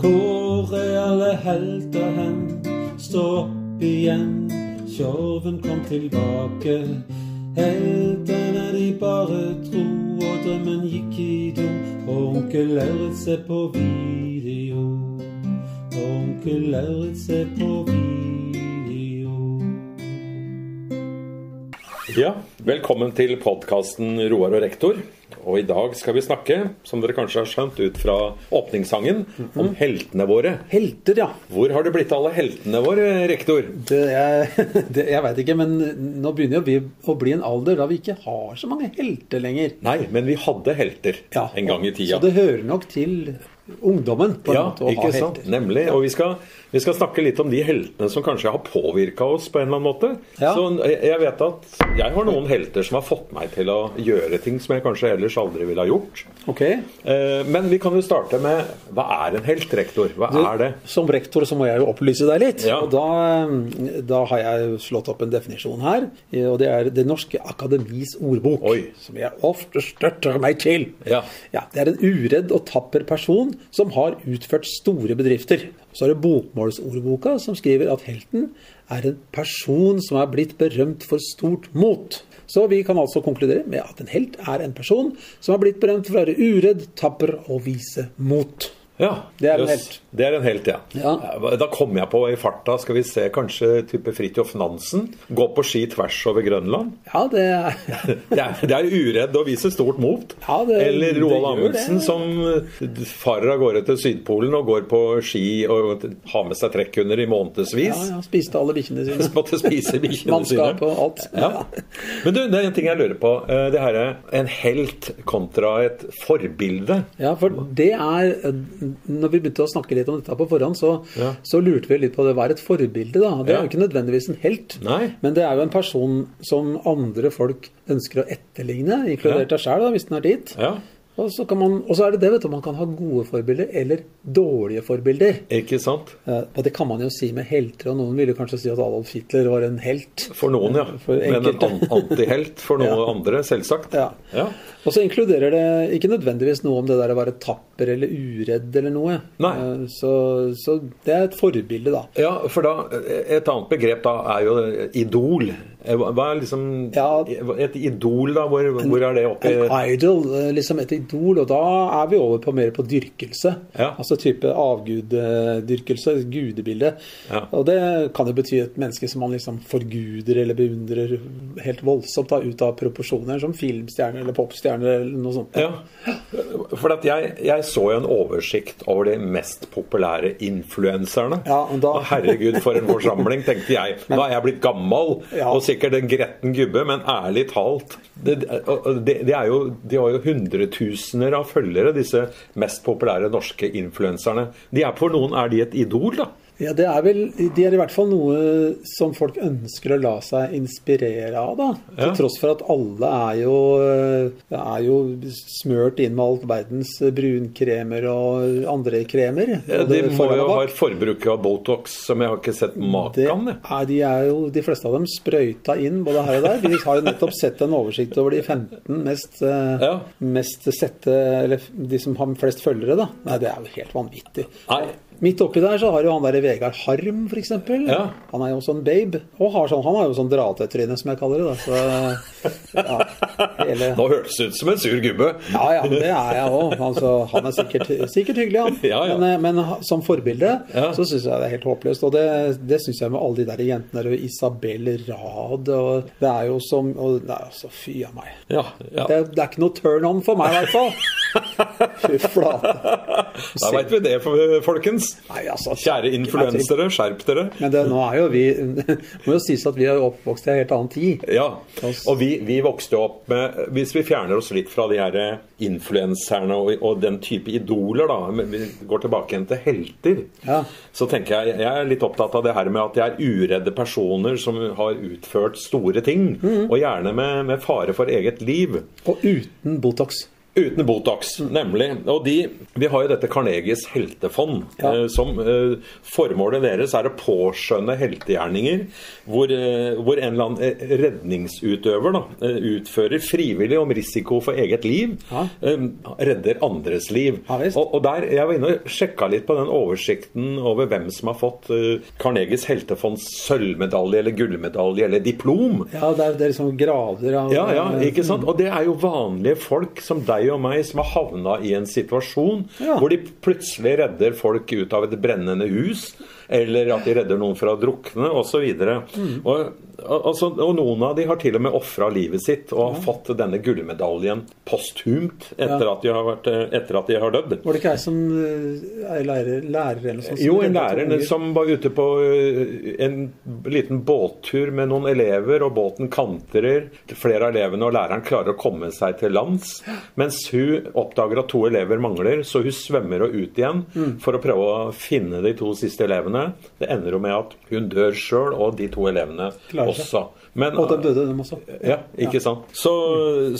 Hvor er alle helter hen? Stå opp igjen, tjorven kom tilbake. Heltene de bare tro, og drømmen gikk i do. Onkel Lauritz er på video. Onkel Lauritz er på video. Ja, velkommen til podkasten Roar og rektor. Og i dag skal vi snakke, som dere kanskje har skjønt ut fra åpningssangen, om heltene våre. Helter, ja. Hvor har det blitt av alle heltene våre, rektor? Det, jeg, det, jeg veit ikke, men nå begynner vi å bli en alder da vi ikke har så mange helter lenger. Nei, men vi hadde helter Ja, en gang i tida. Så det hører nok til ungdommen på en Ja, måte å ikke ha sant? helter. Nemlig. Og vi skal, vi skal snakke litt om de heltene som kanskje har påvirka oss på en eller annen måte. Ja. Så jeg jeg vet at jeg har noen helter som har fått meg til å gjøre ting som jeg kanskje ellers aldri ville ha gjort. Ok. Eh, Men vi kan jo starte med hva er en helt, rektor? Hva Du, er det? Som rektor så må jeg jo opplyse deg litt. Ja. Og da, da har jeg slått opp en definisjon her. Og det er Det norske akademis ordbok. Oi. Som jeg ofte støtter meg til. Ja. Det er en uredd og tapper person som har utført store bedrifter. Så er det Bokmålsordboka som skriver at helten er en person som er blitt berømt for stort mot. Så vi kan altså konkludere med at en helt er en person som er blitt berømt for å være uredd, tapper og vise mot. Ja, Det er en helt. Det er en helt, ja. Ja. Da kom jeg på i farta, skal vi se, kanskje type Fridtjof Nansen. Gå på ski tvers over Grønland. Ja, det er Det er, det er uredd å vise stort mot. Ja, det- Eller Roald Amundsen som eh, farer av gårde til Sydpolen og går på ski og har med seg trekkhunder i månedsvis. Ja, ja, spiste alle bikkjene sine. Måtte spise bikkjene sine. Mannskap og alt. Ja. Men du, det er en ting jeg lurer på. Eh, Det her er en helt kontra et forbilde. Ja, for det er Når vi begynte å snakke litt om dette på forhånd, så, Ja. så lurte vi litt på det. Hva er et forbilde, da? Det er jo ikke nødvendigvis en helt. Nei. Men det er jo en person som andre folk ønsker å etterligne, inkludert deg sjøl, hvis den er dit. Ja, Og så, kan man, og så er det det, vet du. Man kan ha gode forbilder eller dårlige forbilder. ikke sant? Eh, Og det kan man jo si med helter, og noen ville kanskje si at Adolf Hitler var en helt. For noen, ja. For Men en an- antihelt for noen Ja. andre, selvsagt. Ja. Ja. Og så inkluderer det ikke nødvendigvis noe om det der å være tapper eller uredd eller noe. Nei. Eh, Så, så det er et forbilde, da. Ja, for da, Et annet begrep da er jo idol. Eh, Hva er liksom Ja. Et idol, da? Hvor, hvor er det oppi En idol, eh, liksom et idol, og da er vi over på mer på dyrkelse. Ja. Altså type avguddyrkelse, gudebilde. Ja. Og det kan jo bety et menneske som man liksom forguder eller beundrer helt voldsomt da, ut av proporsjoner, som filmstjerner eller popstjerner eller noe sånt. Ja, for at jeg, jeg så jo en oversikt over de mest populære influenserne. Ja, og da- herregud, for en forsamling, tenkte jeg. Nå er jeg blitt gammel Ja. og sikkert en gretten gubbe, men ærlig talt det, det, det er jo, De har jo hundretusener av følgere, disse mest populære norske influenserne. De er For noen er de et idol, da. Ja, det er vel, De er i hvert fall noe som folk ønsker å la seg inspirere av. da. Til Ja. tross for at alle er jo, eh, er jo smørt inn med all verdens brunkremer og andre kremer. Ja, de må jo ha et forbruk av Botox som jeg har ikke sett maken til. de er jo, de fleste av dem sprøyta inn både her og der. Vi har jo nettopp sett en oversikt over de 15 mest, eh, Ja. mest sette Eller de som har flest følgere, da. Nei, det er jo helt vanvittig. Nei. Midt oppi der så har jo han der Vegard Harm, f.eks. Ja. Han er jo sånn babe. Og har sånn, han har jo sånn dratetryne, som jeg kaller det. da. Så, ja, hele... Nå hørtes det ut som en sur gubbe. Ja, ja, det er jeg òg. Altså, han er sikkert, sikkert hyggelig, han. Ja, ja. Men, eh, men som forbilde så syns jeg det er helt håpløst. Og det, det syns jeg med alle de der jentene der, og Isabel Rad og Det er jo som og, Nei, altså, fy a meg. Ja, ja. Det, det er ikke noe turn on for meg, i hvert fall. Fy flate. Da veit vi det, folkens. Nei, altså, Kjære influensere, skjerp dere. Men det, nå er jo vi må jo sies at vi er oppvokst i en helt annen tid. Ja, og vi, vi vokste opp med Hvis vi fjerner oss litt fra de her influenserne og, og den type idoler, da, men vi går tilbake igjen til helter, Ja. så tenker jeg jeg er litt opptatt av det her med at de er uredde personer som har utført store ting, Mm. og gjerne med, med fare for eget liv. Og uten Botox. Uten Botox, nemlig. Og de, Vi har jo dette Carnegies heltefond, Ja. eh, som eh, formålet deres er å påskjønne heltegjerninger hvor, eh, hvor en eller annen eh, redningsutøver da, eh, utfører frivillig om risiko for eget liv, Ja. eh, redder andres liv. Ja, og, og der, Jeg var inne og sjekka litt på den oversikten over hvem som har fått Carnegies heltefonds sølvmedalje eller gullmedalje eller diplom. Ja, det er, det er liksom grader av Ja, ja, ikke sant? Og det er jo vanlige folk som deg og meg som har havna i en situasjon Ja. hvor de plutselig redder folk ut av et brennende hus, eller at de redder noen fra å drukne, osv. Mm. Og, og, altså, og noen av de har til og med ofra livet sitt og har fått denne gullmedaljen posthumt etter, Ja. at de har vært, eh, etter at de har dødd. Var det ikke ei som eh, er lærer, lærer eller noe sånt? Jo, en lærer som var ute på en liten båttur med noen elever, og båten kantrer. Flere av elevene og læreren klarer å komme seg til lands, mens hun oppdager at to elever mangler, så hun svømmer og ut igjen Mm. for å prøve å finne de to siste elevene. Det ender jo med at hun dør sjøl, og de to elevene også. Men, Og de døde, dem også. ja, ikke sant. Så,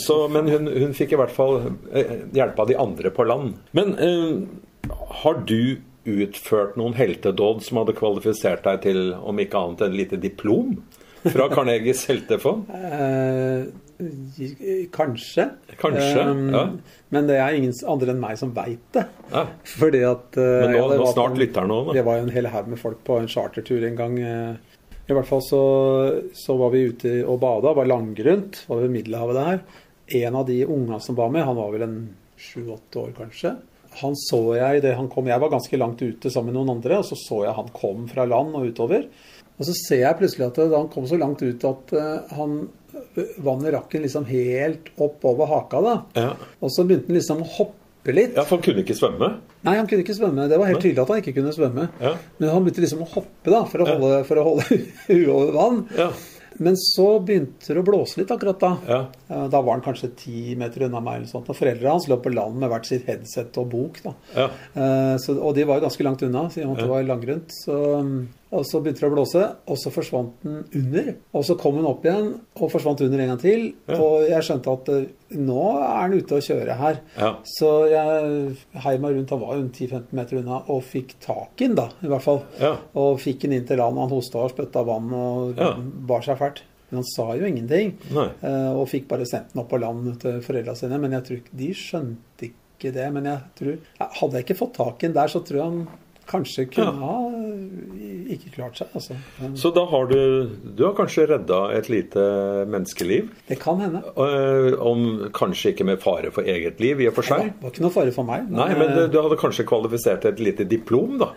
så, men hun, hun fikk i hvert fall eh, hjelp av de andre på land. Men eh, har du utført noen heltedåd som hadde kvalifisert deg til, om ikke annet, en lite diplom fra Carnegies heltefond? Eh, kanskje. Kanskje, Eh, ja. Men det er ingen andre enn meg som veit det. Ja. Fordi at eh, Men nå, ja, nå snart lytter nå, da. Det var jo en hel haug med folk på en chartertur en gang. eh. I hvert fall så, så var vi ute og bada, var langgrunt, var ved Middelhavet der. En av de unga som var med, han var vel en sju-åtte år kanskje. Han så jeg det han kom Jeg var ganske langt ute sammen med noen andre, og så så jeg han kom fra land og utover. Og så ser jeg plutselig at da han kom så langt ut at eh, han vannet rakk han liksom helt opp over haka, da. Ja. Og så begynte han liksom å hoppe litt. ja, for han kunne ikke svømme. Nei, han kunne ikke svømme. Det var helt tydelig at han ikke kunne svømme. Ja. Men han begynte liksom å hoppe da, for å holde, for å holde huet over vann. Ja. Men så begynte det å blåse litt akkurat da. Ja. Eh, Da var han kanskje ti meter unna meg. eller sånt, og Foreldrene hans lå på land med hvert sitt headset og bok. da. Ja. Eh, Så, og de var jo ganske langt unna, siden det var langgrunt. Så, mm, og så begynte det å blåse, og så forsvant den under. Og så kom hun opp igjen og forsvant under en gang til. Ja. Og jeg skjønte at eh, nå er den ute å kjøre her. Ja. Så jeg heiv meg rundt, han var jo 10-15 meter unna, og fikk tak i den da, i hvert fall. Ja. Og fikk den inn til land. Han hosta og spytta vann og bar seg fælt. Men han sa jo ingenting. Nei. Eh, Og fikk bare sendt den opp på land til foreldra sine. Men jeg tror ikke de skjønte ikke det. Men jeg tror Hadde jeg ikke fått tak i den der, så tror jeg han kanskje kunne Ja. ha eh, ikke klart seg. Altså. Men Så da har du Du har kanskje redda et lite menneskeliv? Det kan hende. Eh, Om kanskje ikke med fare for eget liv, i og for Det seg? var, var ikke noe fare for meg. Nei, men du, du hadde kanskje kvalifisert til et lite diplom, da?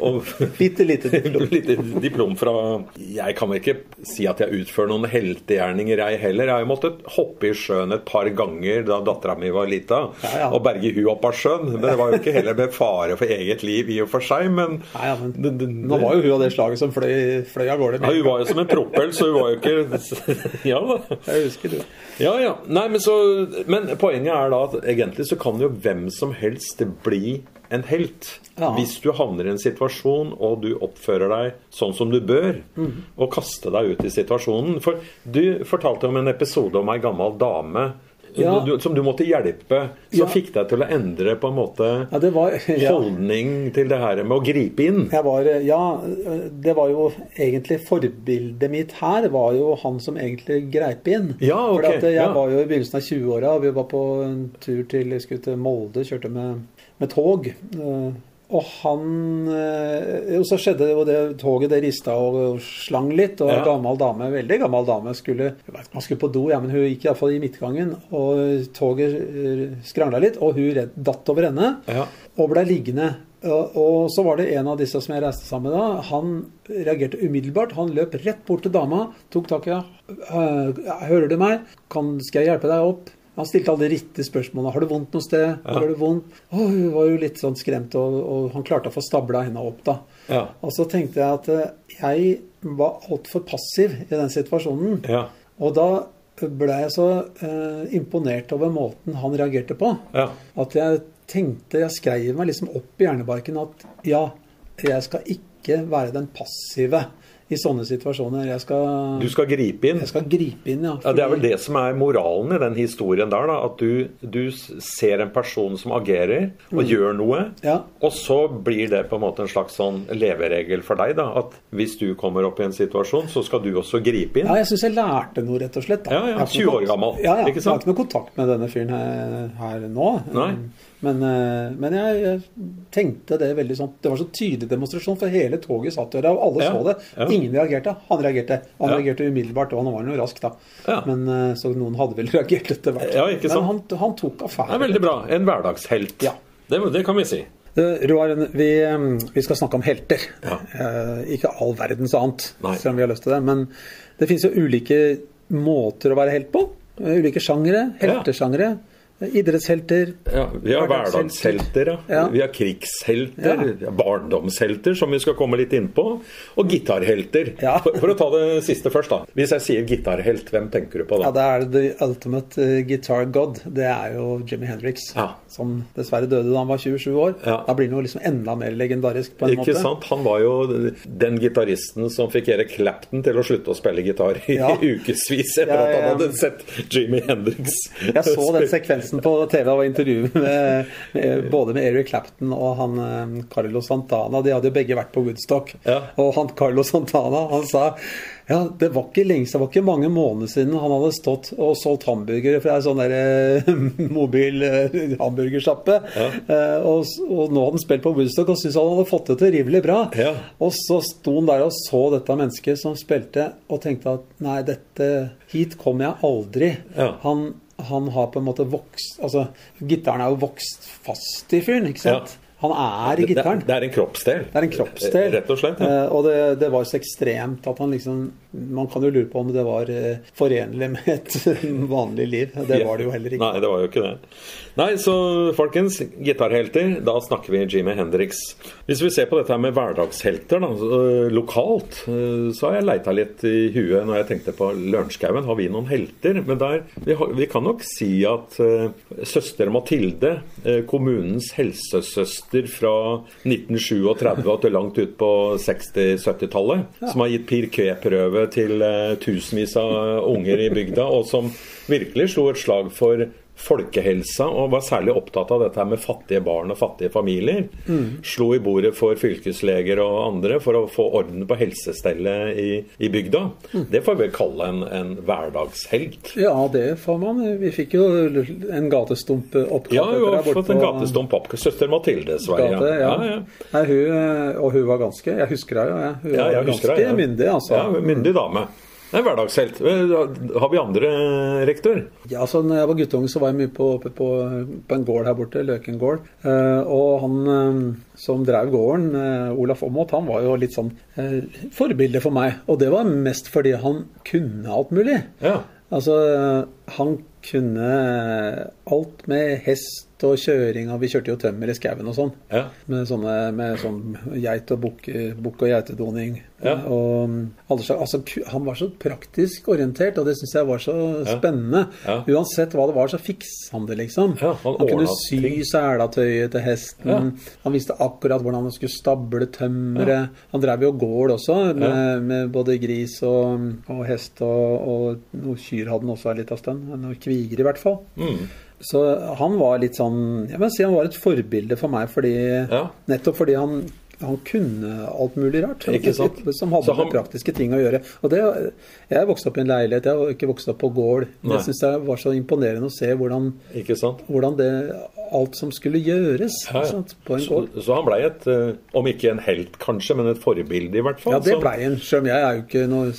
Og, Bitte lite diplom. lite diplom fra Jeg kan vel ikke si at jeg utfører noen heltegjerninger, jeg heller. Jeg har jo måttet hoppe i sjøen et par ganger da dattera mi var lita, Ja, ja. og berge hun opp av sjøen. Men det var jo ikke heller med fare for eget liv i og for seg, men ja, men det- det- Nå var jo hun av det slaget som fløy, fløy av gårde. ja, Hun var jo som en propell, så hun var jo ikke Ja da. Jeg husker det. Ja, ja. Nei, men, så, men poenget er da at egentlig så kan jo hvem som helst bli en helt. Ja. Hvis du havner i en situasjon og du oppfører deg sånn som du bør, mm. og kaster deg ut i situasjonen. For du fortalte om en episode om ei gammel dame Ja. du, som du måtte hjelpe, som Ja. fikk deg til å endre på en måte Ja, det var ja. holdning til det her med å gripe inn. Jeg var, ja, det var jo egentlig forbildet mitt her var jo han som egentlig greip inn. Ja, ok, For jeg var jo i begynnelsen av 20-åra, og vi var på en tur til til Molde, kjørte med, med tog. Eh, Og han eh, Og så skjedde jo det toget, det rista og slang litt, og Ja. en gammel dame, veldig gammel dame, skulle jeg vet man skulle på do, ja, men hun gikk iallfall i midtgangen, og toget eh, skrangla litt, og hun redd, datt over ende Ja. og ble liggende. Og, og så var det en av disse som jeg reiste sammen med da. Han reagerte umiddelbart. Han løp rett bort til dama, tok tak i henne. 'Hører du meg? Kan, skal jeg hjelpe deg opp?' Han stilte alle de riktige spørsmålene. 'Har du vondt noe sted?' Ja. Har du vondt? Å, hun var jo litt sånn skremt, og, og han klarte å få stabla henne opp, da. Ja. Og så tenkte jeg at eh, jeg var altfor passiv i den situasjonen. Ja. Og da ble jeg så eh, imponert over måten han reagerte på. Ja. At jeg tenkte, jeg skrev meg liksom opp i hjernebarken at ja, jeg skal ikke være den passive i sånne situasjoner. Jeg skal, Du skal gripe inn. jeg skal gripe inn, ja. Ja, Det er vel det som er moralen i den historien der. da, At du, du ser en person som agerer og gjør noe. Ja. Og så blir det på en måte en slags sånn leveregel for deg. da, At hvis du kommer opp i en situasjon, så skal du også gripe inn. Ja, jeg syns jeg lærte noe, rett og slett. da. Ja, ja, Jeg har ikke 20 år gammel, Ja, ja. ikke sant? Jeg har ikke noe kontakt med denne fyren her, her nå. Nei. Men, eh, men jeg, jeg tenkte det veldig sånn Det var så tydelig demonstrasjon, for hele toget satt der, og alle Ja, så det. ja. Ingen reagerte. Han reagerte. Han Ja. reagerte umiddelbart, og han var jo rask, da. Men eh, Så noen hadde vel reagert etter hvert. Men han, han tok Det affære. er veldig bra. En hverdagshelt. Ja. Det, det kan vi si. Eh, Roar, vi, vi skal snakke om helter. Eh, ikke all verdens annet, Nei. selv om vi har lyst til det. Men det finnes jo ulike måter å være helt på. Ulike sjangere. Heltesjangere. Idrettshelter. Ja, vi har Hverdagshelter. ja. Vi har krigshelter, Ja. barndomshelter, som vi skal komme litt inn på, og gitarhelter. Ja. For, for å ta det siste først, da. Hvis jeg sier gitarhelt, hvem tenker du på da? Ja, det er The Ultimate eh, Guitar God. Det er jo Jimmy Hendrix. Ja. Som dessverre døde da han var 27 år. Ja. Da blir han jo liksom enda mer legendarisk på en Ikke måte. sant? Han var jo den gitaristen som fikk Erik Clapton til å slutte å spille gitar i ukevis etter at han hadde sett Jimmy Hendrix. Jeg så den sekvensen på TV av intervjuet med, med, både med Eric Clapton og han Carlo Carlos Santana. De hadde jo begge vært på Woodstock. Ja. Og han Carlos Santana han sa ja, det var ikke lenge det var ikke mange måneder siden han hadde stått og solgt hamburgere fra ei sånn der eh, mobil eh, hamburgersjappe. Ja. og, og nå hadde han spilt på Woodstock og syntes han hadde fått det til rimelig bra. Ja. Og så sto han der og så dette mennesket som spilte, og tenkte at nei, dette Hit kommer jeg aldri. Ja. Han, han har på en måte vokst Altså, gitaren er jo vokst fast i fyren, ikke sant? Han er i gitaren. det er en kroppsdel. Det er en kroppsdel. Rett og slett. Ja. Eh, og det, det var så ekstremt at han liksom Man kan jo lure på om det var eh, forenlig med et vanlig liv. Det var det jo heller ikke. Nei, det var jo ikke det. Nei, så folkens, gitarhelter, da snakker vi Jimmy Hendrix. Hvis vi ser på dette her med hverdagshelter da, lokalt, så har jeg leita litt i huet når jeg tenkte på Lørenskaugen. Har vi noen helter? Men der, vi, har, vi kan nok si at uh, søster Mathilde, uh, kommunens helsesøster fra 1937 og til langt ut på 60-70-tallet, som har gitt PIR-Q-prøve til øh, tusenvis av unger i bygda, og som virkelig slo et slag for folkehelsa og var særlig opptatt av dette her med fattige barn og fattige familier. Slo i bordet for fylkesleger og andre for å få orden på helsestellet i, i bygda. Det får vi kalle en, en hverdagshelt. Ja, det får man. Vi fikk jo en gatestump-oppkalt Ja, hun har borte fått en på gatestump opp. Søster Mathilde, Sverige. gate. Ja. Ja, ja. Nei, hun, og hun var ganske Jeg husker henne jeg. Hun Ja, var ganske ja. myndig, altså. Ja, myndig dame. En hverdagshelt. Eh, Har vi andre, rektor? Ja, så når jeg var guttunge, så var jeg mye på, oppe på, på en gård her borte, Løken gård. Eh, og han eh, som drev gården, eh, Olaf Aamodt, han var jo litt sånn eh, forbilde for meg. Og det var mest fordi han kunne alt mulig. Ja. Altså, han kunne alt med hest og kjøring, og vi kjørte jo tømmer i skauen og sånn. Ja. Med, sånne, med sånn geit og bukk og geitedoning. Ja. Og um, alle slags, altså, han var så praktisk orientert, og det syns jeg var så spennende. Ja. Uansett hva det var, så fiksa han det, liksom. Ja, han kunne sy selatøyet til hesten. Han visste akkurat hvordan han skulle stable tømmeret. Han drev jo gård også, med, med både gris og, og hest, og, og noen kyr hadde han også en liten stund. Noen kviger, i hvert fall. Mm. Så han var litt sånn Jeg vil si han var et forbilde for meg, fordi, Ja. nettopp fordi han, han kunne alt mulig rart. Ikke sant? Som hadde Så han- med praktiske ting å gjøre. Og det, Jeg vokste opp i en leilighet, jeg har ikke vokst opp på gård. Men Jeg syns det var så imponerende å se hvordan, hvordan det Alt som skulle gjøres Ja, ja. på en gård. så han blei et, eh, om ikke en helt kanskje, men et forbilde i hvert fall. Ja, det Så- blei han. Selv om jeg er jo ikke noe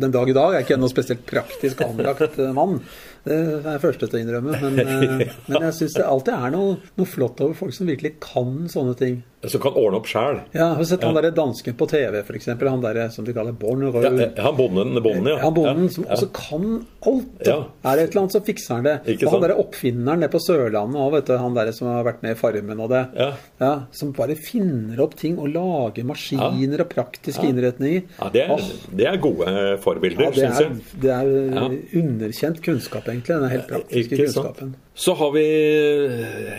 Den dag i dag er jeg ikke noe spesielt praktisk anlagt eh, mann. Det er jeg første til å innrømme. Men, eh, men jeg syns det alltid er noe, noe flott over folk som virkelig kan sånne ting. Som kan ordne opp sjæl. Ja, jeg har sett han der dansken på TV, f.eks. Han der som de kaller Born Ja, eh, han bonden, bonden, ja. Han bonden som ja. også kan alt. da. Ja. Er det et eller annet, så fikser han det. Ikke og han der derre oppfinneren nede på Sørlandet òg, vet du. Han der som har vært med i Farmen og det. Ja. som bare finner opp ting og lager maskiner og praktiske innretninger. Ja, det er, det er gode forbilder, ja, det syns jeg. det er Ja. underkjent kunnskap, egentlig. Den helt praktiske Ikke sant? Så har vi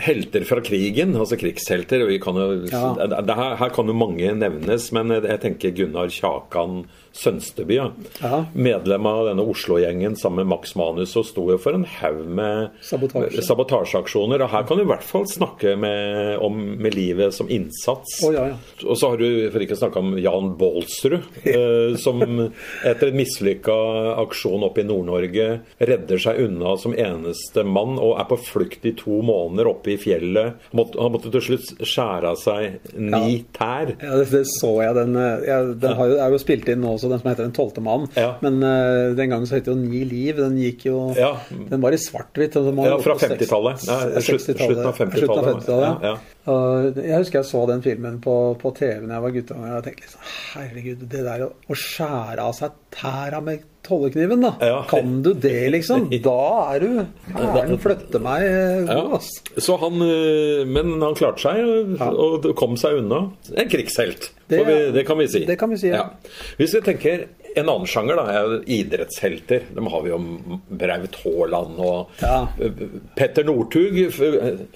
helter fra krigen, altså krigshelter. og Vi kan jo, Ja. her, her kan jo mange nevnes, men jeg tenker Gunnar Kjakan Sønsteby. Ja. Ja. Medlem av denne Oslo-gjengen sammen med Max Manus og sto jo for en haug med Sabotasje. sabotasjeaksjoner. Og her kan du i hvert fall snakke med, om med livet som innsats. Oh, ja, ja. Og så har du, for ikke å snakke om Jan Baalsrud, eh, som etter en mislykka aksjon oppe i Nord-Norge redder seg unna som eneste mann og er på flukt i to måneder oppe i fjellet. Han måtte, han måtte til slutt skjære av seg ni tær. Ja, det, det så jeg. Den, jeg, den har jo, er jo spilt inn nå også, den som heter Den tolvte mann. Ja. Men uh, den gangen så het det jo Ni liv. Den gikk jo Ja. Den var i svart-hvitt. Ja, fra 50-tallet. Slutt- slutten av 50-tallet. Slutten av 50-tallet, Ja. Jeg husker jeg så den filmen på, på TV da jeg var gutt Og jeg tenkte liksom Herregud, det der å, å skjære av seg tæra med tollekniven, da. Ja. Kan du det, liksom? Da er du Hæren flytter meg eh, Ja. god, ass. Så han, eh, men han klarte seg Ja. og kom seg unna. En krigshelt, Det- vi, det kan vi si. det kan vi si, ja. Hvis vi tenker en annen sjanger, da, er jo idrettshelter. Dem har vi jo Braut Haaland og Ja. Petter Northug.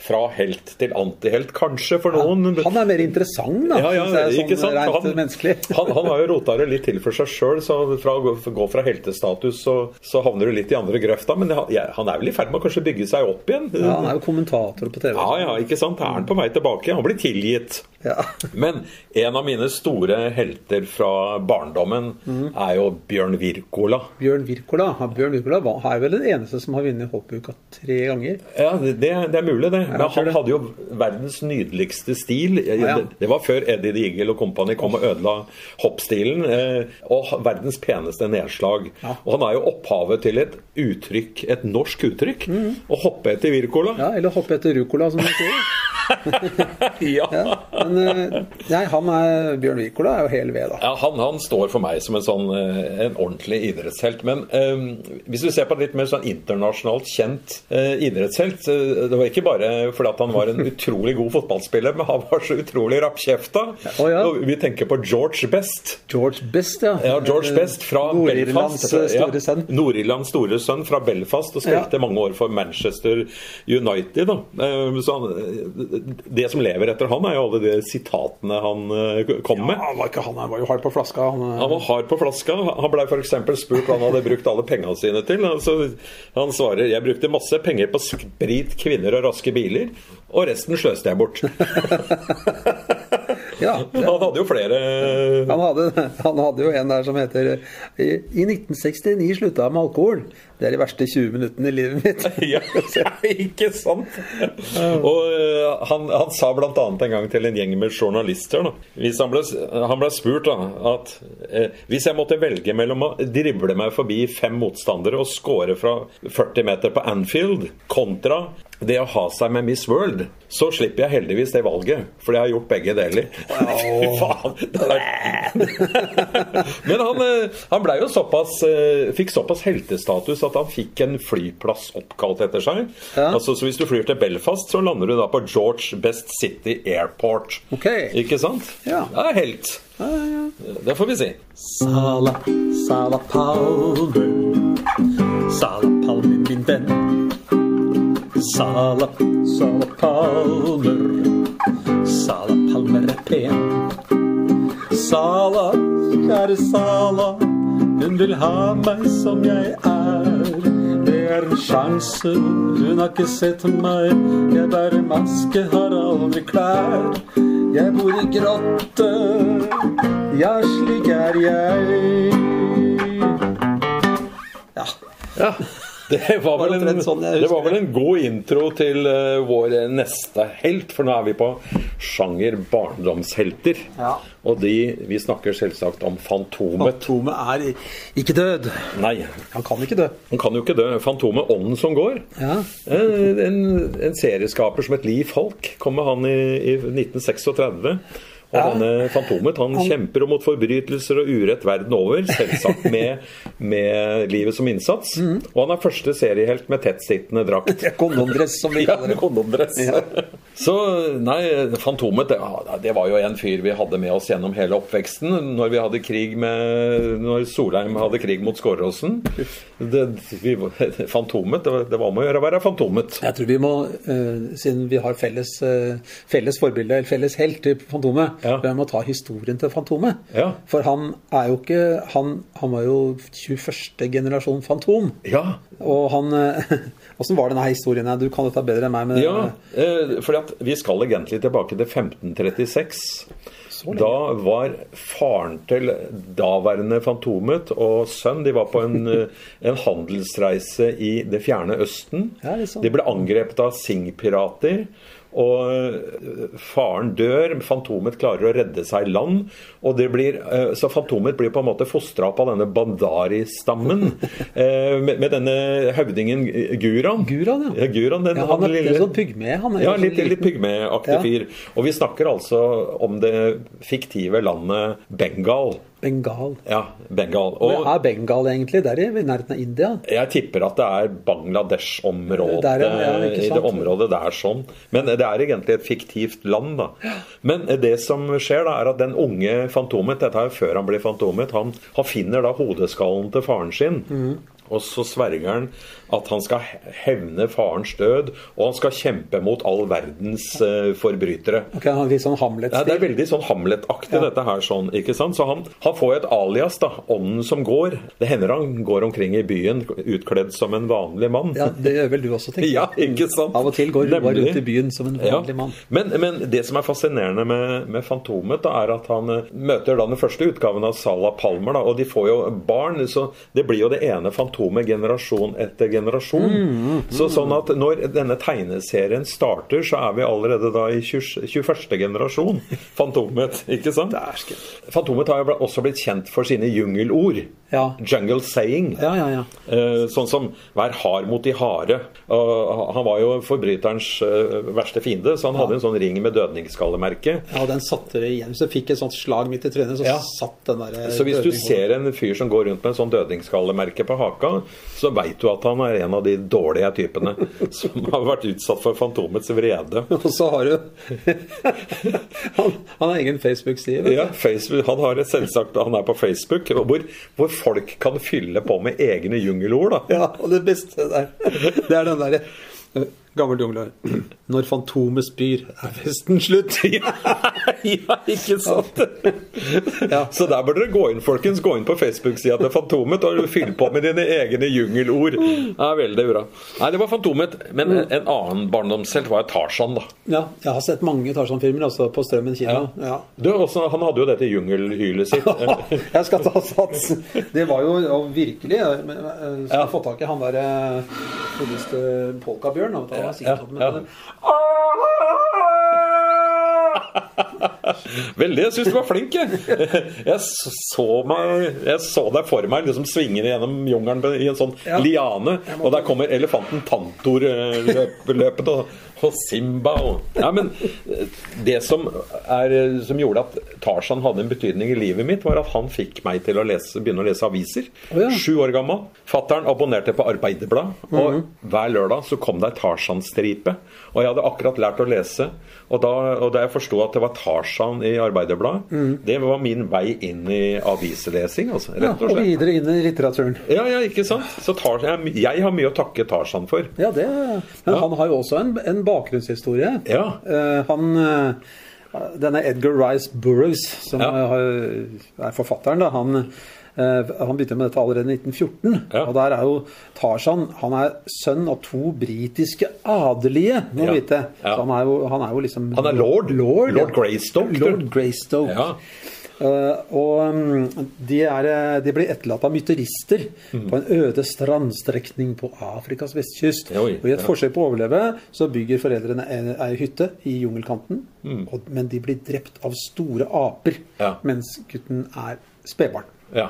Fra helt til antihelt, kanskje, for noen. Han er mer interessant, da. Ja, ja, jeg, ikke sånn rent Han, menneskelig. han, han har jo rota det litt til for seg sjøl, så fra å gå, fra heltestatus så, så havner du litt i andre grøfta. Men han, ja, han er vel i ferd med å kanskje bygge seg opp igjen? Ja, han er jo kommentator på TV. Ja, ja, ikke sant? Er han på vei tilbake? Han blir tilgitt. Ja. Men en av mine store helter fra barndommen Mm. er jo Bjørn Wirkola. Bjørn Wirkola ja, Bjørn Wirkola er vel den eneste som har vunnet hoppuka tre ganger. Ja, det, det er mulig, det. Men han hadde jo verdens nydeligste stil. Det, var før Eddie the Eagle og company kom og ødela hoppstilen. Eh, og verdens peneste nedslag. Og han er jo opphavet til et uttrykk, et norsk uttrykk. Å hoppe etter Wirkola. Mm. Ja, Eller hoppe etter rucola, som man sier. Ja. Ja, men eh, nei, han er, Bjørn Wikola er jo hel ved, da. Ja, han, han står for meg som en sånn eh, en ordentlig idrettshelt. Men um, hvis vi ser på litt mer sånn internasjonalt kjent uh, idrettshelt Det var ikke bare fordi han var en utrolig god fotballspiller, men han var så utrolig rappkjefta. Å, ja. Vi tenker på George Best. George Best, ja. Ja, George Best fra Belfast. store sønn. Nord-Irlands store sønn fra Belfast og spilte Ja. mange år for Manchester United. Da. Eh, Så han, det som lever etter han, er jo alle de sitatene han eh, kom med. Han var, ikke, han var jo hard på flaska. Han, Han var hard på flaska. Han blei f.eks. spurt hva han hadde brukt alle pengene sine til. Altså, han svarer jeg brukte masse penger på sprit, kvinner og raske biler. Og resten sløste jeg bort. ja, Han hadde jo flere han, hadde, han hadde jo en der som heter I, i 1969 slutta jeg med alkohol. Det er de verste 20 minuttene i livet mitt. ja, ikke sant? Og eh, han, han sa bl.a. en gang til en gjeng med journalister da, han, ble, han ble spurt da, at eh, hvis jeg måtte velge mellom å drible meg forbi fem motstandere og score fra 40 meter på Anfield kontra det å ha seg med Miss World, så slipper jeg heldigvis det valget. For jeg har gjort begge deler. Fy faen! Men han, eh, han blei jo såpass eh, fikk såpass heltestatus at han fikk en flyplass oppkalt etter seg. Ja. Altså, så Hvis du flyr til Belfast, så lander du da på George Best City Airport. Okay. Ikke sant? Ja. Det er helt. Det får vi si. Sala, Sala Palmer. Sala Palmer, min venn. Sala, Sala Palmer. Sala Palmer er pen. Sala, kjære Sala. Hun vil ha meg som jeg er. Er en sjanse, hun har ikke sett meg. Jeg bærer maske, har aldri klær. Jeg bor i grotte, ja, slik er jeg. Ja. Ja. Det var, vel en, sånn det var vel en god intro til eh, vår neste helt, for nå er vi på sjanger barndomshelter. Ja. Og de, vi snakker selvsagt om Fantomet. Fantomet er ikke død. Nei, Han kan ikke dø. han kan jo ikke dø. Fantomet Ånden som går. Ja. Eh, En, en serieskaper som het Liv Falk kom med han i, i 1936. Og Ja. denne Fantomet han, kjemper mot forbrytelser og urett verden over. Selvsagt med, med livet som innsats. Og han er første seriehelt med tettsittende drakt. Kondomdress, som vi kaller det. Ja, kondomdress. Ja. Så nei, Fantomet det, det var jo en fyr vi hadde med oss gjennom hele oppveksten. Når vi hadde krig med Når Solheim hadde krig mot Skåråsen. Fantomet, det, det var om å gjøre å være Fantomet. Jeg tror vi må, uh, siden vi har felles, uh, felles forbilde, eller felles helt til Fantomet, Ja. vi må ta historien til Fantomet. Ja. For han er jo ikke Han, han var jo 21. generasjon Fantom. Ja, Og han eh, Åssen var denne historien? Du kan dette bedre enn meg. Men, Ja, for vi skal egentlig tilbake til 1536. Da var faren til daværende Fantomet og sønn De var på en, eh, en handelsreise i det fjerne Østen. Ja, sånn. De ble angrepet av Sing-pirater. Og eh, faren dør, Fantomet klarer å redde seg land. Og det blir, eh, så Fantomet blir på en måte fostra opp av denne Bandari-stammen. eh, med, med denne høvdingen Guran. Guran, ja. ja Guran, den, Ja, han er lille- litt sånn pygme. Han er ja, litt, litt pygmeaktig Ja. fyr. Og vi snakker altså om det fiktive landet Bengal. Bengal. Ja, Bengal. Hvor er Bengal egentlig? Der i nærheten av India? jeg tipper at det er Bangladesh-området. Ja, I det området der sånn. Men det er egentlig et fiktivt land, da. Men det som skjer, da, er at den unge Fantomet, dette er jo før han blir Fantomet, han, han finner da hodeskallen til faren sin. Mm. Og så sverger han at han skal hevne farens død, og han skal kjempe mot all verdens uh, forbrytere. Okay, han litt sånn Ja, det er veldig sånn Hamlet-aktig, dette her. sånn, ikke sant? Så han, han får et alias, da. Ånden som går. Det hender han går omkring i byen utkledd som en vanlig mann. Ja, det gjør vel du også, tenker jeg. Ja, ikke sant? Av og til går Roar rundt i byen som en vanlig mann. Men, men det som er fascinerende med, med Fantomet, da, er at han eh, møter da den første utgaven av Salah Palmer, da, og de får jo barn. Så det blir jo det ene Fantomet generasjon etter generasjon. Mm, Så sånn at når denne tegneserien starter, så er vi allerede da i 20, 21. generasjon Fantomet, ikke sant? Dæsken. Fantomet har jo også blitt kjent for sine jungelord. Ja. Jungle saying. Ja, ja, ja. Eh, Sånn som 'vær hard mot de harde'. Og Han var jo forbryterens eh, verste fiende, så han hadde en sånn ring med dødningsskallemerke. Ja, den satte det igjen. Så fikk et sånt slag midt i trynet, så satt den der Så hvis du ser en fyr som går rundt med en sånn dødningsskallemerke på haka, så veit du at han er en av de dårlige typene som har vært utsatt for Fantomets vrede. Og så har du Han, han har egen Facebook-side. Ja, Facebook, Han har et selvsagt Han er på Facebook, hvor, hvor folk kan fylle på med egne jungelord. da. Ja, og det beste der, det er den derre Gammel jungler. Når Fantomet spyr, er festen slutt. ja, ikke sant? Ja. Så der bør dere gå inn, folkens. Gå inn på Facebook-sida til Fantomet og fyll på med dine egne jungelord. Ja, veldig bra. Nei, det var Fantomet. Men Mm. en, en annen barndomshelt var Tarzan, da. Ja, jeg har sett mange Tarzan-filmer altså på Strømmen kino. Ja. Du, også, han hadde jo dette jungelhylet sitt. Jeg skal ta sats. Det var jo virkelig jeg har eh, Skal Ja. få tak i han derre godeste Polkabjørn. da, sikkert Ja, med ja. Veldig. Jeg syns du var flink, jeg. Jeg så, meg, jeg så deg for meg liksom svinger gjennom jungelen i en sånn Ja. liane. Og der kommer elefanten Tantor løpende, løpet, og, og Simba og Ja, men eh, det som, er, eh, som gjorde at Tarzan hadde en betydning i livet mitt, var at han fikk meg til å lese, begynne å lese aviser. Oh, ja. Sju år gammel. Fattern abonnerte på Arbeiderblad, og hver lørdag så kom det ei Tarzan-stripe. Og jeg hadde akkurat lært å lese. Og da, og da jeg forsto at det var Tarzan i Arbeiderbladet, det var min vei inn i avislesing, altså. Rett og og videre inn i litteraturen. Ja, ja, ikke sant? Så Tarzan, jeg, har mye å takke Tarzan for. Ja, det Men han har jo også en, en bakgrunnshistorie. Ja. Uh, han eh, Denne Edgar Rice Burroughs, som Ja. har- er forfatteren, da, han, han begynte med dette allerede i 1914. Ja. Og der er jo Tarzan Han er sønn av to britiske adelige, må du Ja. vite. Så han er, jo, han er jo liksom Han er lord. Lord, Lord. Greystoke. Lord Greystoke. Eh, og um, de, er, eh, de blir etterlatt av mytterister Mm. på en øde strandstrekning på Afrikas vestkyst. Oi, og I et ja. forsøk på å overleve så bygger foreldrene en- ei hytte i jungelkanten. Mm. Og, men de blir drept av store aper Ja. mens gutten er spedbarn. Ja.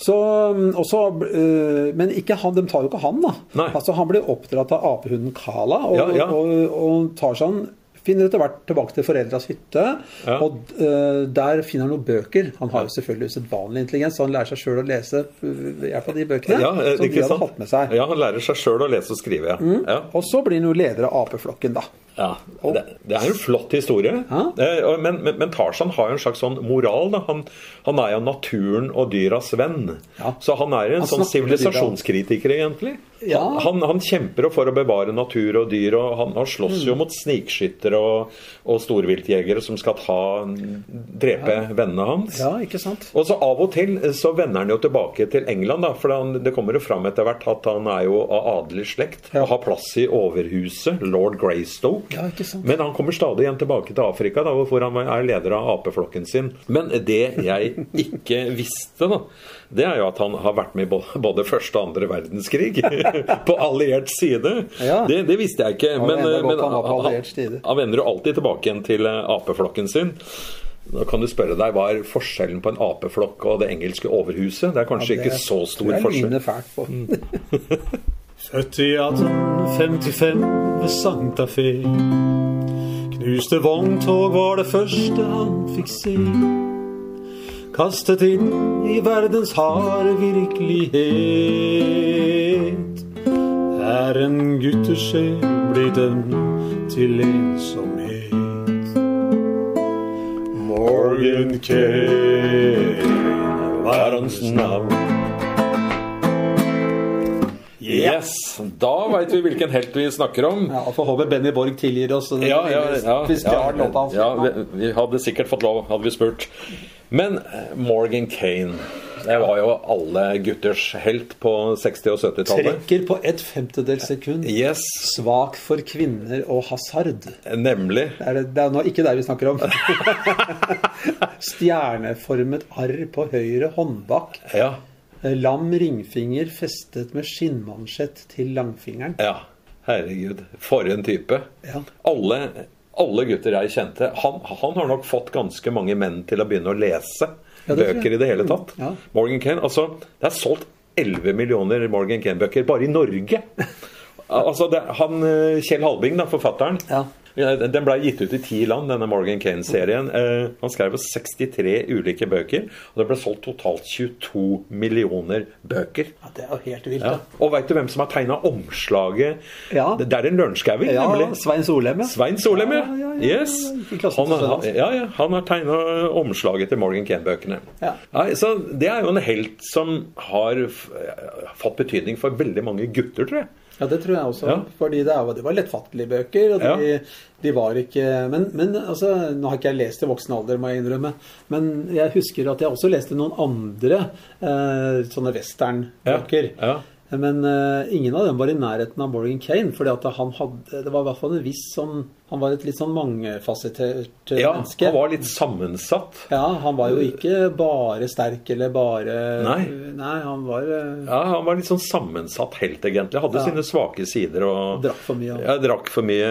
Så, mm, og så, øh, men han, de tar jo ikke han, da. Altså, han blir oppdratt av apehunden Kala, og, Ja, ja. og, og Tarzan finner etter hvert tilbake til foreldras hytte. Ja. Og uh, der finner han noen bøker. Han har jo selvfølgelig usedvanlig intelligens, så han lærer seg sjøl å lese ved hjelp av de bøkene. ja eh, som de hadde sant? hatt med seg. Ja, han lærer seg sjøl å lese og skrive. Ja. Ja. Og så blir han jo leder av apeflokken, da. Ja, det, det er en flott historie. Ja. Eh, Men, men, men Tarzan har jo en slags sånn moral. Da. Han, han er jo naturen og dyras venn. Ja. Så han er en Han sånn sivilisasjonskritiker, egentlig. Ja. Han, han kjemper for å bevare natur og dyr, og han, han slåss Mm. jo mot snikskyttere og, og storviltjegere som skal ta, drepe vennene hans. Ja, ikke sant? Og så Av og til så vender han jo tilbake til England, da, for han, det kommer jo fram etter hvert at han er jo av adelig slekt Ja. og har plass i overhuset, lord Greystoke. Ja, ikke sant? Men han kommer stadig igjen tilbake til Afrika, da, hvor han er leder av apeflokken sin. Men det jeg ikke visste, da, det er jo at han har vært med i både første og andre verdenskrig. på alliert side. Ja. Det, det visste jeg ikke. var Men, han han, han, han vender jo alltid tilbake igjen til eh, apeflokken sin. Da kan du spørre deg, Hva er forskjellen på en apeflokk og det engelske overhuset? Det er kanskje ikke så stor forskjell. Det forskjell. mine fælt på. Født i 1855 ved Santa Fe. Knuste vogntog var det første han fikk se. Kastet inn i verdens harde virkelighet. Er en guttesjel blitt dømt til ensomhet. Morgan Kane var hans navn. Yes! Da veit vi hvilken helt vi snakker om. Ja, Får håpe Benny Borg tilgir oss. Ja, ja, ja, ja, vi, vi hadde sikkert fått lov, hadde vi spurt. Men eh, Morgan Kane det var jo alle gutters helt på 60- og 70-tallet. Trekker på et femtedels sekund. Yes, Svak for kvinner og hasard. nemlig. Det er, det, det er nå ikke det vi snakker om. Stjerneformet arr på høyre håndbak. Ja. Lam ringfinger festet med skinnmansjett til langfingeren. ja. Herregud, for en type. Ja. Alle, alle gutter jeg kjente han, han har nok fått ganske mange menn til å begynne å lese Ja, bøker i det hele tatt. Ja. Morgan Kane, altså Det er solgt 11 millioner Morgan Kane-bøker bare i Norge. altså, det, han, eh, Kjell Halbing, da, forfatteren, Ja. Ja, Den ble gitt ut i ti land, denne Morgan Kane-serien. Eh, han skrev jo 63 ulike bøker, og det ble solgt totalt 22 millioner bøker. Ja, det er jo helt vilt. Ja. Ja. Og veit du hvem som har tegna omslaget? Ja. Det er en Lørenskauing, Ja, nemlig. Svein Solheim, ja. Svein Solheim, ja. Yes. Han, har- ja, ja, han har tegna omslaget til Morgan Kane-bøkene. Ja. Så det er jo en helt som har fått betydning for veldig mange gutter, tror jeg. Ja, det tror jeg også. Ja. Fordi det, er, det var lettfattelige bøker. Og de, de var ikke Men, men altså, nå har ikke jeg lest i voksen alder, må jeg innrømme. Men jeg husker at jeg også leste noen andre eh, sånne westernbøker. Ja. Men uh, ingen av dem var i nærheten av Morgan Kane. fordi han hadde, det var i hvert fall en viss sånn Han var et litt sånn mangefasettert eh, ja, menneske. han var litt sammensatt. Ja, han var jo ikke bare sterk eller bare Nei. Nei, han var uh, Ja, Han var litt sånn sammensatt helt, egentlig. Hadde Ja. sine svake sider. og Drakk for mye. Ja, drakk for mye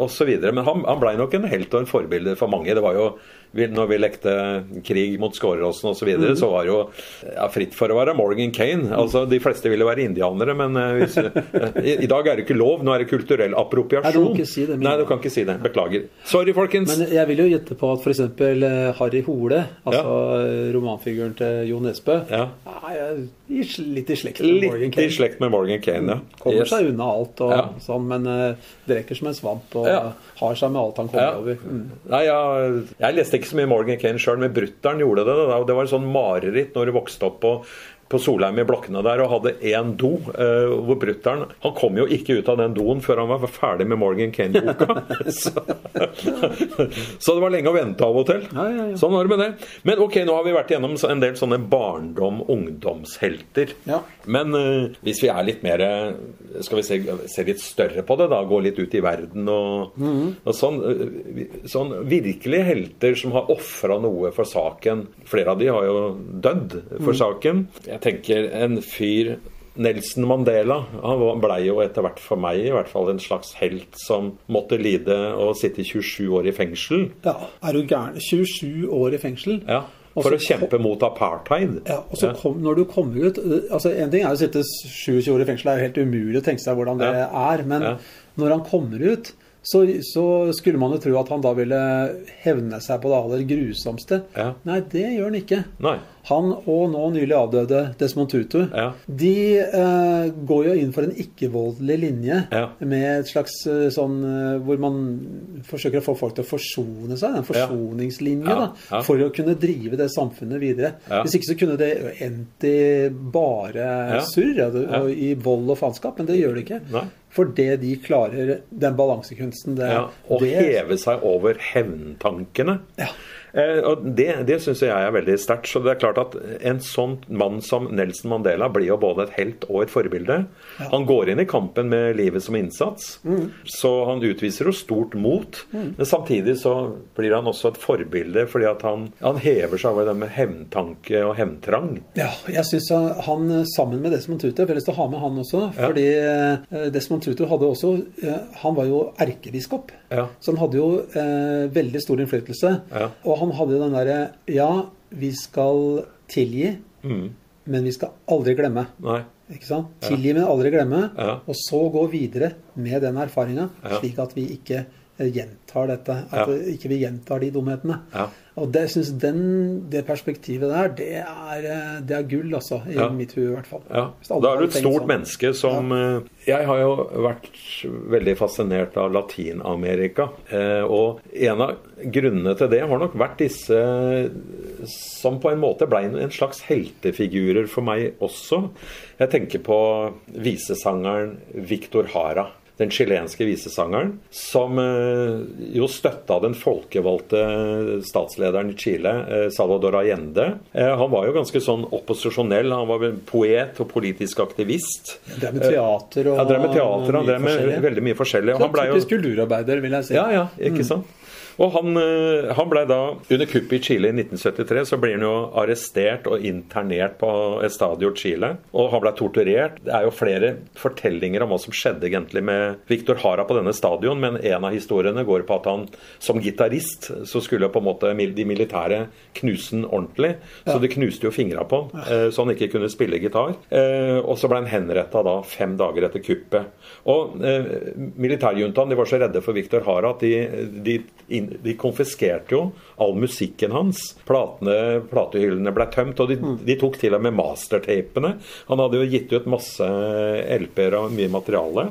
osv. Men han, han blei nok en helt og en forbilde for mange. Det var jo vi, når vi lekte krig mot Skåreråsen osv., så, videre, Mhm. så var det jo ja, fritt for å være Morgan Kane. Altså, De fleste ville være indianere, men eh, hvis, eh, i, i dag er det ikke lov. Nå er det kulturell appropriasjon. Nei, du si det, Nei, du kan ikke si det. Beklager. Sorry, folkens. Men jeg vil jo gjette på at f.eks. Harry Hole, altså romanfiguren til Jo Nesbø, Ja. er litt i slekt med Morgan Litt i slekt med Morgan Kane, ja. Kommer Yes. seg unna alt og Ja. sånn, men uh, drikker som en svamp og Ja. har seg med alt han kommer Ja. over. Mm. Nei, ja, jeg leste ikke så mye Morgan Kane sjøl, men brutter'n gjorde det. Da. og Det var en sånn mareritt når du vokste opp på, på Solheim i blokkene der og hadde én do. eh, hvor brutter'n Han kom jo ikke ut av den doen før han var ferdig med Morgan Kane-boka. så, så det var lenge å vente av og til. Ja, ja, ja. Sånn var det med det. Men ok, nå har vi vært gjennom en del sånne barndom-ungdomshelter. Ja. Men eh, hvis vi er litt mer eh, Skal vi se, se litt større på det, da, gå litt ut i verden og, og sånn, eh, sånn Virkelige helter som har ofra noe for saken. Flere av de har jo dødd for saken. Jeg tenker en fyr Nelson Mandela han ble blei jo etter hvert for meg i hvert fall en slags helt som måtte lide og sitte 27 år i fengsel. ja, er du gæren? 27 år i fengsel? Ja, For også, å kjempe mot apartheid. Ja, og så kom, når du kommer ut altså En ting er å sitte 27 år i fengsel, det er jo helt umulig å tenke seg hvordan det Ja. er. Men Ja. når han kommer ut, så, så skulle man jo tro at han da ville hevne seg på det aller grusomste. Ja. Nei, det gjør han ikke. Nei. Han og nå nylig avdøde Desmond Tutu, Ja. de eh, går jo inn for en ikke-voldelig linje Ja. med et slags eh, sånn eh, hvor man forsøker å få folk til å forsone seg, en forsoningslinje, da, for å kunne drive det samfunnet videre. Hvis ikke så kunne det endt i bare surr, og i vold og faenskap, men det gjør det ikke. Nei. For det de klarer, den balansekunsten, det, Å det heve seg over hevntankene. Ja. Eh, og Det, det syns jeg er veldig sterkt. Så det er klart at en sånn mann som Nelson Mandela blir jo både et helt og et forbilde. Han går inn i kampen med livet som innsats, Mm. så han utviser jo stort mot. Men samtidig så blir han også et forbilde fordi at han, han hever seg over det med hevntanke og hevntrang. Ja, jeg syns han eh, sammen med Desmond Tutu Jeg har lyst til å ha med han også. Fordi ja. Desmond Tutu hadde også eh, Han var jo erkebiskop. Ja. Så han hadde jo eh, veldig stor innflytelse. Ja. Og han hadde jo den derre Ja, vi skal tilgi, Mm. men vi skal aldri glemme. Nei. Ikke sant? Tilgi, men aldri glemme. Ja. Og så gå videre med den erfaringa, slik at vi ikke gjentar dette. At Ja. eh, ikke vi gjentar de dumhetene. Ja. Og det, den, det perspektivet der, det er, eh, det er gull, altså. I Ja. mitt hue, i hvert fall. Ja, Da er du et stort sånn. menneske som ja. Jeg har jo vært veldig fascinert av Latin-Amerika. Eh, og en av grunnene til det har nok vært disse som på en måte ble en slags heltefigurer for meg også. Jeg tenker på visesangeren Victor Hara. Den chilenske visesangeren, som eh, jo støtta den folkevalgte statslederen i Chile, eh, Salvador Allende. Eh, han var jo ganske sånn opposisjonell. Han var poet og politisk aktivist. Drev med teater og Han drev med teater, han mye drev med veldig mye forskjellig. Så Han ble jo typisk kulturarbeider, vil jeg si. ja, ja, ikke sant? Og han, eh, han ble da, under kuppet i Chile i 1973, så blir han jo arrestert og internert på Estadio Chile. Og han ble torturert. Det er jo flere fortellinger om hva som skjedde egentlig med Victor Hara på denne stadion, men en av historiene går på at han som gitarist så skulle på en måte de militære knuse han ordentlig. Så de knuste jo fingra på han, eh, så han ikke kunne spille gitar. Eh, Og så ble han henretta da fem dager etter kuppet. Og militærjuntaen de var så redde for Victor Hara at de, de, de konfiskerte jo all musikken hans. Platene, platehyllene ble tømt, og de, de tok til og med mastertapene. Han hadde jo gitt ut masse LP-er og mye materiale.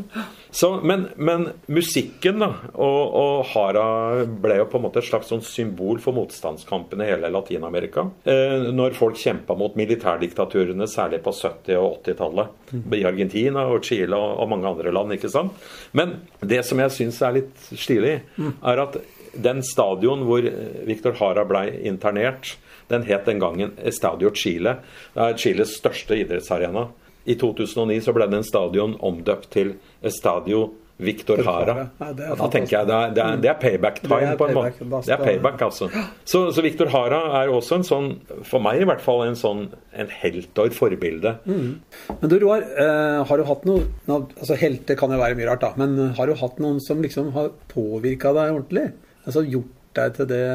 Så, men, men musikken da, og, og Hara ble jo på en måte et slags sånn symbol for motstandskampen i hele Latin-Amerika. Eh, når folk kjempa mot militærdiktaturene, særlig på 70- og 80-tallet. I Argentina og Chile og, og mange andre land. ikke sant? Men det som jeg syns er litt stilig, er at den stadion hvor Victor Hara ble internert, den het den gangen Estadio Chile. Det er Chiles største idrettsarena. I 2009 så ble den stadion omdøpt til Stadio Victor Hara. Ja, det er Da tenker jeg det er, det er, det er payback time, på en måte. Det er payback, altså. Så, så Victor Hara er også en sånn, for meg i hvert fall, en sånn en helt og et forbilde. Men du Roar, eh, har du hatt noen altså Helter kan jo være mye rart, da. Men har du hatt noen som liksom har påvirka deg ordentlig? Altså gjort deg til det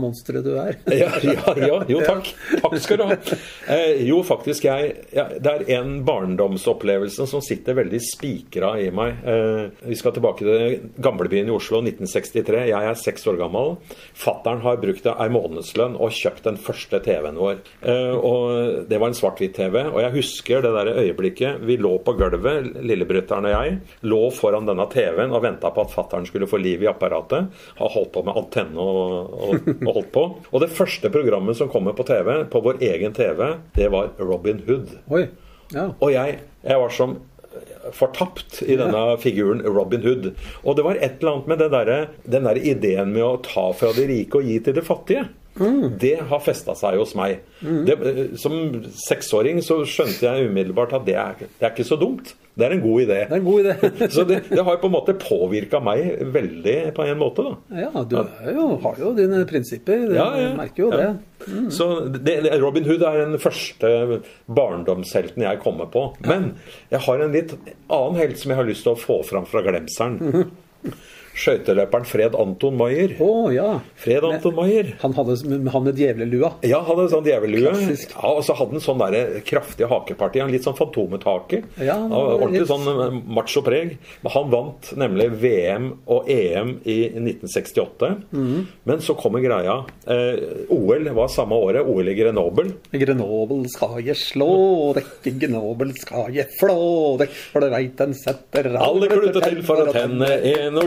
monsteret du er? Ja, ja, ja, jo takk. Takk skal du ha. Eh, jo, faktisk, jeg ja, Det er en barndomsopplevelse som sitter veldig spikra i meg. Eh, vi skal tilbake til gamlebyen i Oslo, 1963. Jeg er seks år gammel. Fattern har brukt ei månedslønn og kjøpt den første TV-en vår. Eh, og Det var en svart-hvitt-TV. Og jeg husker det der øyeblikket. Vi lå på gulvet, lillebrytteren og jeg, lå foran denne TV-en og venta på at fattern skulle få liv i apparatet. Har holdt på med antenne og, og, og holdt på. Og det første programmet som kommer på TV, på vår egen TV, det var Robin Hood. Ja. Og jeg, jeg var som fortapt i denne figuren Robin Hood. Og det var et eller annet med det derre- den der ideen med å ta fra de rike og gi til de fattige. Det har festa seg hos meg. Det, eh, som seksåring så skjønte jeg umiddelbart at det er, det er ikke så dumt. Det er en god idé. Det er en god idé. Så det, det har på en måte påvirka meg veldig på en måte, da. Ja, du jo, har jo dine prinsipper. Du Ja, ja. merker jo Ja. det. Så det, det- Robin Hood er den første barndomshelten jeg kommer på. Men jeg har en litt annen helt som jeg har lyst til å få fram fra glemselen. skøyteløperen Fred Anton Maier. Oh, ja. Fred Anton Maier. Han hadde han med djevlelua. Ja, han hadde sånn djevlelue. Ja, og så hadde han sånn der kraftig hakeparti. Litt sånn Fantomet-hake. Ja, var ordentlig litt- sånn eh, macho-preg. Men han vant nemlig VM og EM i 1968. Mhm. Men så kommer greia. Eh, OL var samme året. OL i Grenoble. Grenoble skal jeg slå dekke Grenoble skal jeg flå dekk, for det veit en setter Alle kluter til for å tenne en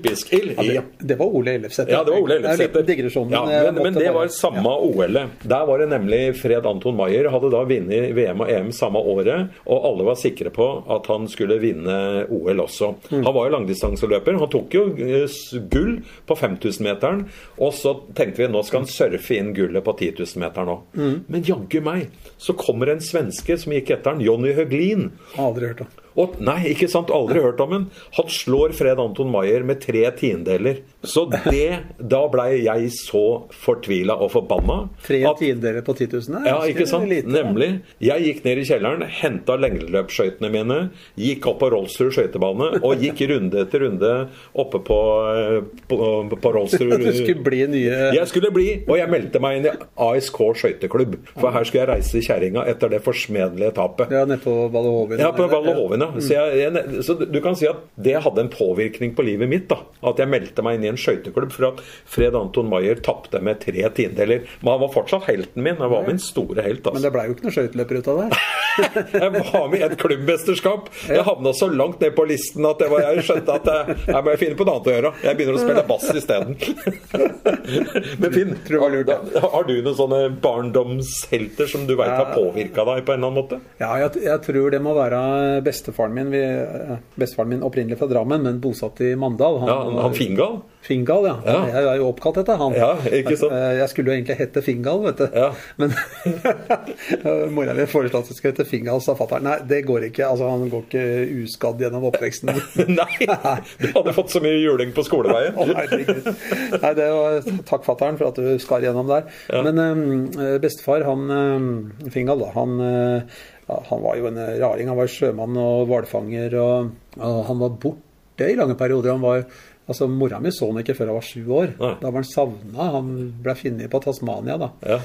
olympisk ild. Ja, det, det var Ole Ellefsæter. Ja, det var Ole er Ellefsæter. Ja, men, men det var samme samme OL-et. Der var det nemlig Fred Anton Maier hadde da vunnet VM og EM samme året, og alle var sikre på at han skulle vinne OL også. Mm. Han var jo langdistanseløper. Han tok jo eh, gull på 5000-meteren, og så tenkte vi nå skal han surfe inn gullet på 10 000-meteren òg. Mm. Men jaggu meg, så kommer en svenske som gikk etter han, Jonny Høglin. Aldri hørt om. Og, nei, ikke sant, aldri hørt om en Han slår Fred Anton Maier med tre tiendeler. Så det Da blei jeg så fortvila og forbanna. Tre at- tiendeler på 10 000 er ja, ikke sant? lite. Nemlig. Jeg gikk ned i kjelleren, henta lengdeløpsskøytene mine, gikk opp på Rolsrud skøytebane og gikk runde etter runde oppe på, eh, på, på Rolsrud. Du skulle bli nye Jeg skulle bli, og jeg meldte meg inn i ASK skøyteklubb. For her skulle jeg reise kjerringa etter det forsmedelige tapet. Ja, nede på Valle Hovin. Ja, på Valle Hovin, ja. Så, jeg, jeg, så du kan si at det hadde en påvirkning på livet mitt. da. At jeg meldte meg inn i en skøyteklubb for at Fred Anton Maier tapte med tre tiendedeler. Men han var fortsatt helten min. Han var min store helt. Men altså. det blei jo ikke noe skøyteløper ut av det. Jeg var med i et klubbmesterskap. Jeg havna så langt ned på listen at var, jeg skjønte at jeg, jeg må finne på noe annet å gjøre. Jeg begynner å spille bass isteden. Men Finn, har, har du noen sånne barndomshelter som du veit har påvirka deg på en eller annen måte? Ja, jeg, jeg tror det må være bestefaren min. Vi, eh, bestefaren min opprinnelig fra Drammen, men bosatt i Mandal. Ja, han, han Fingal? Fingal, ja. Ja. Jeg er jo oppkalt etter han. Ja, ikke sant? Eh, Jeg skulle jo egentlig hete Fingal, vet du. Ja. Men mora mi foreslo at jeg skulle hete Fingal, sa fatter'n. Nei, det går ikke. Altså, han går ikke uskadd gjennom oppveksten. Nei! Du hadde fått så mye juling på skoleveien. oh. Nei, det var Takk, fatter'n, for at du skar gjennom der. Men eh, bestefar, han eh, Fingal, da, han, eh, han var jo en raring. Han var sjømann og hvalfanger, og, og han var borte i lange perioder. Han var Altså, Mora mi så han ikke før han var sju år. Nei. Da var han savna. Han ble funnet på Tasmania, da. Ja.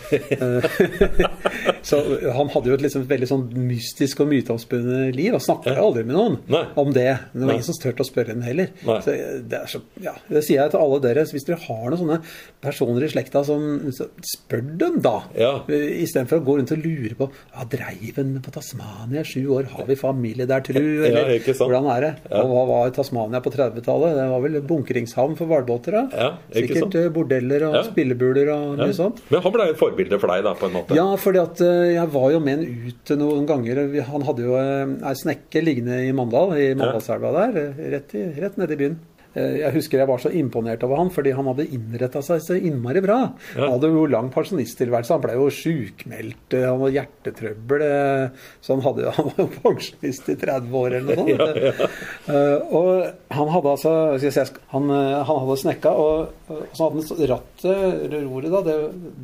så han hadde jo et liksom veldig sånn mystisk og myteomspunnet liv. Og snakka jo aldri med noen Nei. om det. Men det var ingen som turte å spørre henne heller. Så det, så, ja, det sier jeg til alle dere. Så hvis dere har noen sånne personer i slekta, som, så spør dem da. Ja. Istedenfor å gå rundt og lure på ja, Dreiv en på Tasmania i sju år? Har vi familie der, tru? Ja, Eller hvordan er det? Ja. Og hva var Tasmania på 30-tallet? Det var vel bunkringshavn for hvalbåter? Ja, Sikkert eh, bordeller og Ja. spillebuler og mye sånt. Men han ble et forbilde for deg, da, på en måte? Ja, fordi at eh, jeg var jo med en ut noen ganger. Han hadde jo eh, ei snekke liggende i Mandal, i Mandalselva der, rett, i, rett nede i byen. Eh, Jeg husker jeg var så imponert over han, fordi han hadde innretta seg så innmari bra. Han hadde jo lang pensjonisttilværelse, han ble jo sjukmeldt, eh, han hadde hjertetrøbbel. eh, Så han, hadde, han var jo pensjonist i 30 år eller noe sånt. Ja. Eh, Og han hadde altså si, han, han hadde snekka, og, og så hadde han rattet, eller roret, da, det,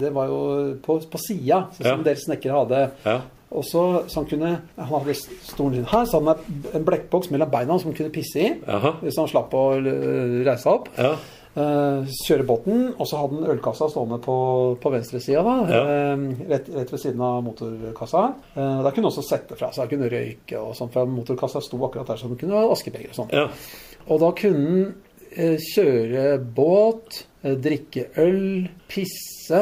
det var jo på, på sida, sånn som Ja. en snekkere hadde. Ja. Og så, så han kunne Han hadde stolen sin her, så hadde han en blekkboks mellom beina som han kunne pisse i. Aha. Hvis han slapp å øh, reise seg opp. Ja. Uh, kjøre båten, og så hadde han ølkassa stående på, på venstresida, da, Ja. Uh, rett, rett ved siden av motorkassa. Uh, da kunne han også sette fra seg, kunne røyke og sånn, for motorkassa sto akkurat der, så han kunne ha askebeger og sånn. ja. Og da kunne han kjøre båt, drikke øl, pisse,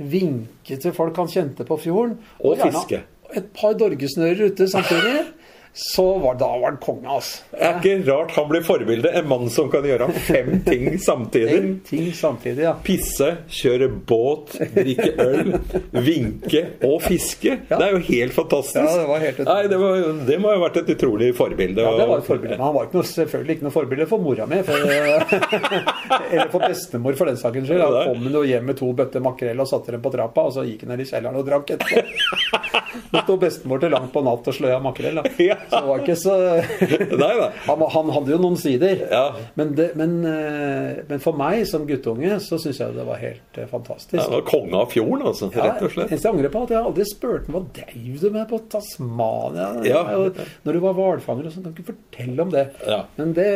vinke til folk han kjente på fjorden. Og og fiske. Et par dorgesnører ute samtidig. Så var, da var han konge, altså. Det er ikke rart han blir forbilde. En mann som kan gjøre fem ting samtidig. En ting samtidig, ja. Pisse, kjøre båt, drikke øl, vinke og fiske. Det er jo helt fantastisk. Ja, det var helt. Nei, det, var, det må ha vært et utrolig forbilde. Ja, det var et forbilde. Men han var ikke noe, selvfølgelig ikke noe forbilde for mora mi. Eller for bestemor, for den saken skyld. Han Da kom hun jo hjem med to bøtter makrell og satte dem på trappa, og så gikk hun ned i kjelleren og drakk etterpå. Nå sto bestemor til langt på natt og sløya makrell. Da. Ja. Så det var ikke så Nei han, han hadde jo noen sider. Ja. Men, det, men, eh, men for meg som guttunge så syns jeg det var helt eh, fantastisk. det var konge av fjorden, altså. Rett og slett. eneste jeg angrer på, at jeg aldri spurte hva dreiv du med på Tasmania? Ja. Og Når du var hvalfanger og sånn, kan du ikke fortelle om det? Ja. Men det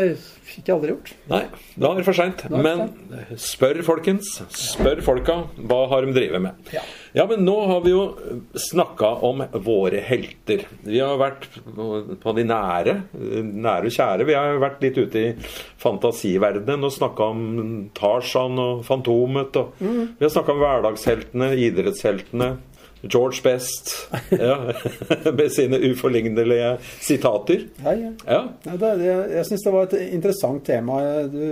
fikk jeg aldri gjort. Nei, da er det for seint. Men spør, folkens. Spør folka. Hva har de drevet med? Ja. Ja, men nå har vi jo snakka om våre helter. Vi har vært på de nære, nære og kjære. Vi har vært litt ute i fantasiverdenen og snakka om Tarzan og Fantomet. Og Vi har snakka om hverdagsheltene, idrettsheltene. George Best ja, med sine uforlignelige sitater. Ja, ja. Det, jeg jeg syns det var et interessant tema.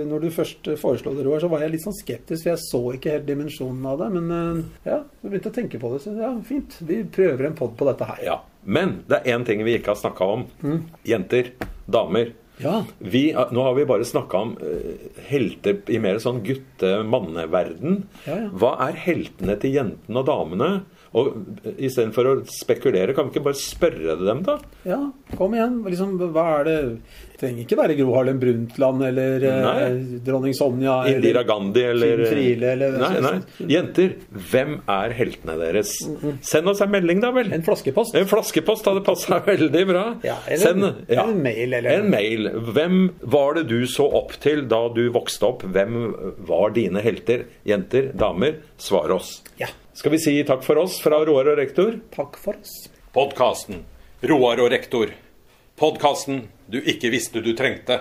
Når du først foreslo det, Roar, så var jeg litt sånn skeptisk, for jeg så ikke helt dimensjonen av det. Men eh, ja, jeg begynte å tenke på det. Så ja, fint. Vi prøver en pod på dette her. Ja, Men det er én ting vi ikke har snakka om. Jenter, damer. Ja. Vi, nå har vi bare snakka om uh, helter i mer sånn gutte-manneverden. Ja, ja. Hva er heltene til jentene og damene? Og Istedenfor å spekulere, kan vi ikke bare spørre dem, da? Ja, kom igjen. Liksom, hva er det trenger ikke være Gro Harlem Brundtland eller eh, Nei. dronning Sonja Indira Gandhi eller Friele eller Nei, nei. Jenter, hvem er heltene deres? Send oss en melding, da vel. En flaskepost. En flaskepost hadde passa veldig bra. Ja, eller Send, en mail, eller- En mail. Hvem var det du så opp til da du vokste opp? Hvem var dine helter? Jenter, damer, svar oss. Ja. Skal vi si takk for oss fra Roar og rektor? Takk for oss. Podkasten Roar og rektor. Podkasten du ikke visste du trengte.